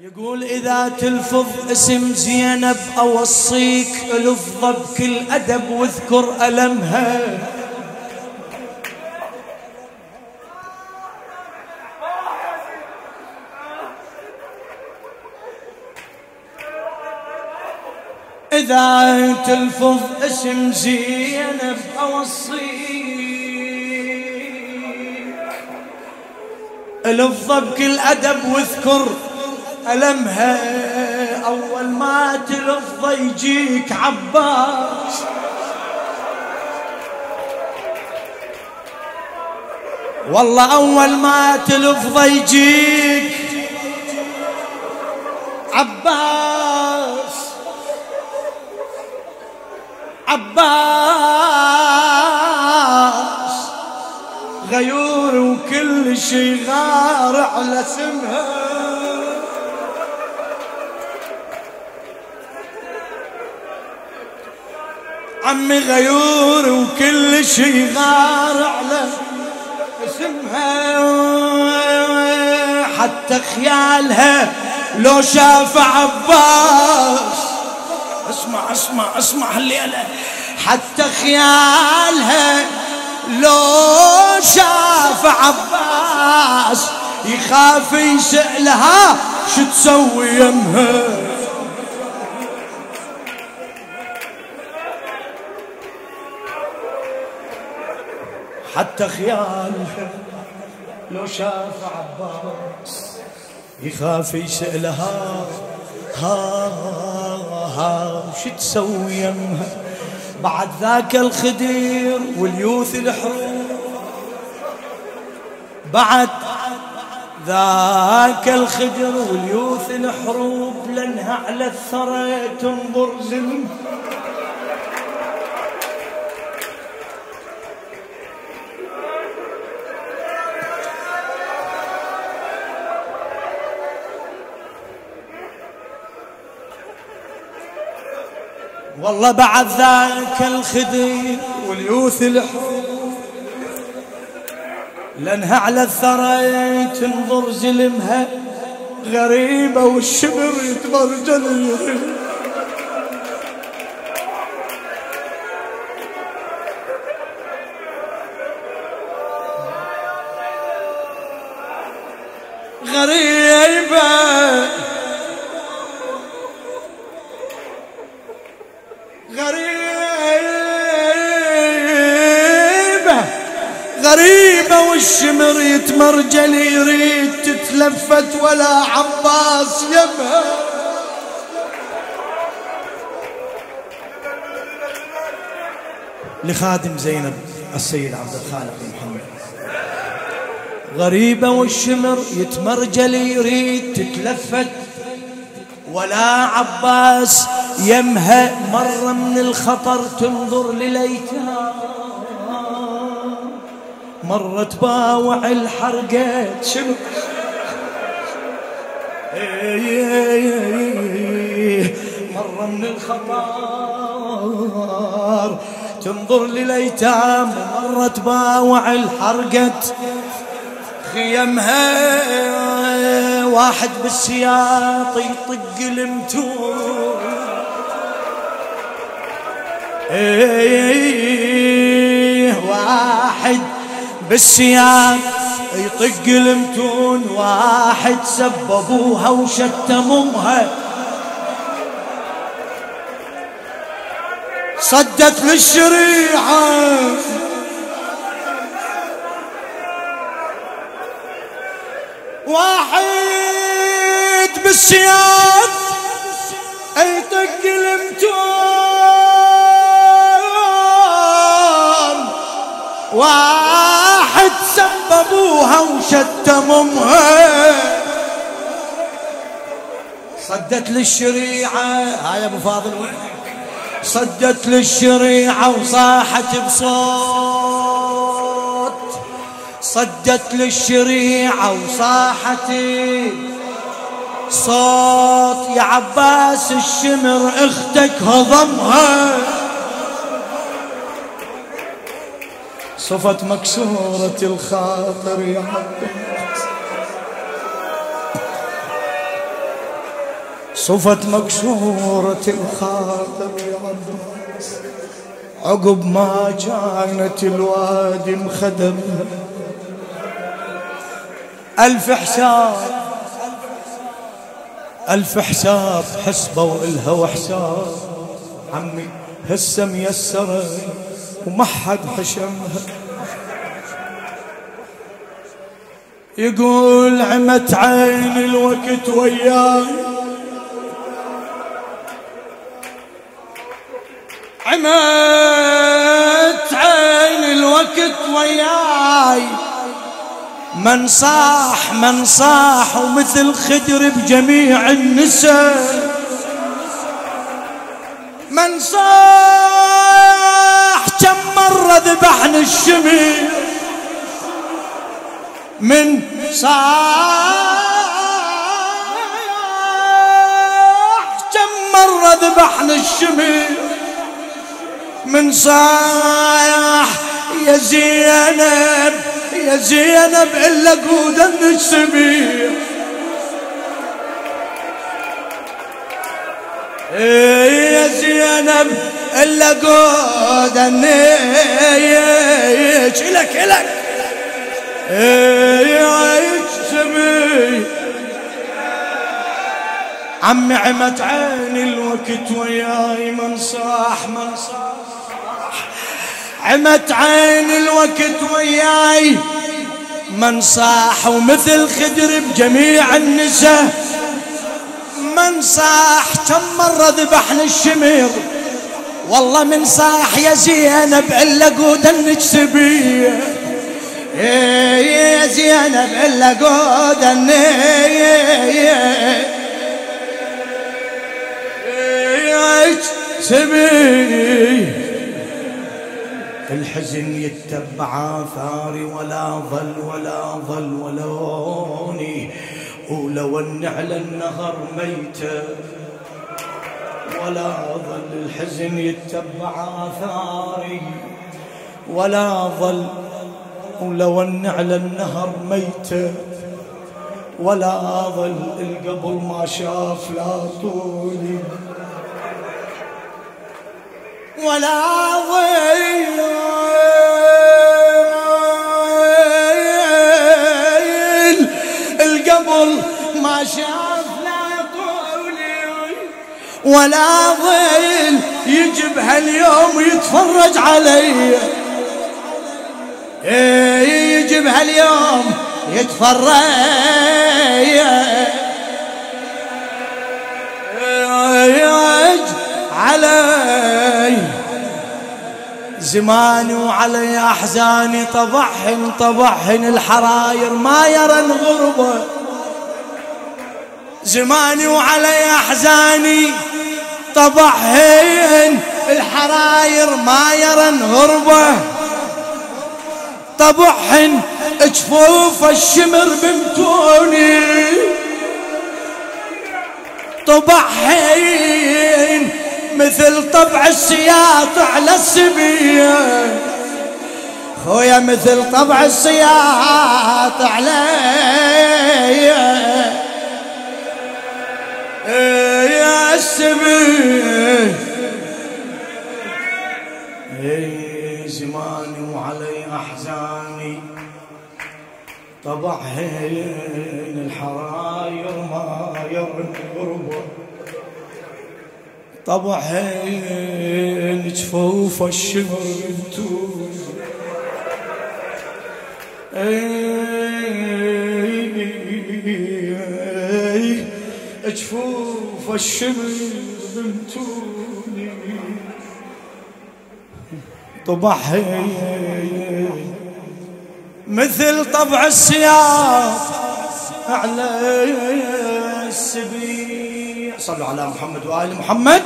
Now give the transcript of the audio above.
يقول إذا تلفظ اسم زينب أوصيك الفظ بكل أدب واذكر ألمها. إذا تلفظ اسم زينب أوصيك الفظ بكل أدب واذكر ألمها أول ما تلفظ يجيك عباس. والله أول ما تلفظ يجيك عباس. عباس غيور وكل شي غار على اسمها عمي غيور وكل شي غار على اسمها. حتى خيالها لو شاف عباس. اسمع اسمع اسمع الليلة. حتى خيالها لو شاف عباس. يخاف يسألها شو تسوي يمها حتى خيالها لو شاف عباس يخاف يسألها ها ها وش تسوي يمها؟ بعد ذاك الخدير واليوث الحروب. بعد ذاك الخدر واليوث الحروب لأنها على الثرى تنظر زلم والله بعد ذاك الخدير واليوث الحروب لأنها على الثرى تنظر زلمها غريبة والشبر يتبرجل غريبة والشمر يتمرجل يريد تتلفت ولا عباس يبها لخادم زينب السيد عبد الخالق بن محمد. غريبة والشمر يتمرجل يريد تتلفت ولا عباس يمها مرة من الخطر تنظر لليتام مرة تباوع الحرقة. شنو؟ مرة من الخطر تنظر لليتام مرة تباوع الحرقة. خيمها واحد بالسياط يطق المتون إيه واحد بالسياط يطق المتون واحد سببوها وشتم امها صدت للشريعه واحد بالسياد يطق المتون واحد سببوها وشتم امها صدت للشريعة. هاي أبو فاضل صدت للشريعة وصاحت بصوت. صدت للشريعة وصاحت صوت. يا عباس الشمر أختك هضمها. صفت مكسورة الخاطر يا عباس صفت مكسورة الخاطر يا عباس عقب ما كانت الوادي مخدم ألف حساب ألف حساب حسبوا إلها وحساب. عمي هسه ميسرة. وما حد حشمها يقول عمت عين الوقت وياي. عمت عين الوقت وياي. من صاح من صاح ومثل خدر بجميع النساء. من صاح مرة ذبحنا الشمير من صاح كم مرة ذبحنا الشمير من صاح يا زينب يا زينب إلا قود السبيل يا زينب إلا قود النيش لك لك يا سبي عمي عمت عيني الوقت وياي من صاح من صاح عمت عيني الوقت وياي من صاح ومثل خدر بجميع النساء من صاح كم مرة ذبحنا الشمير والله من صاح يا زينب إلا قود النجسبيه يا زينب إلا قود سبي الحزن يتبع آثاري ولا ظل ولا ظل ولوني. ولو النعل النهر ميتة ولا ظل الحزن يتبع آثاري. ولا ظل ولو أن على النهر ميتة ولا ظل القبر ما شاف لا طولي ولا ظل ولا ظل يجب هاليوم يتفرج علي. يجي بهاليوم يتفرج. علي. زماني وعلي أحزاني طبعهن طبعهن الحراير ما يرن غربه زماني وعلي أحزاني. طبعهن الحراير ما يرن غربه طبعهن جفوف الشمر بمتوني طبعهن مثل طبع السياط على السبيه خويا مثل طبع السياط علي يا السبيه زماني وعلي أحزاني طبعهن الحراير ما يرن قربه طبعهن جفوف الشمر جفوف الشمر بنتوني طبعها مثل طبع السياط على السبيع. صلوا على محمد وآل محمد.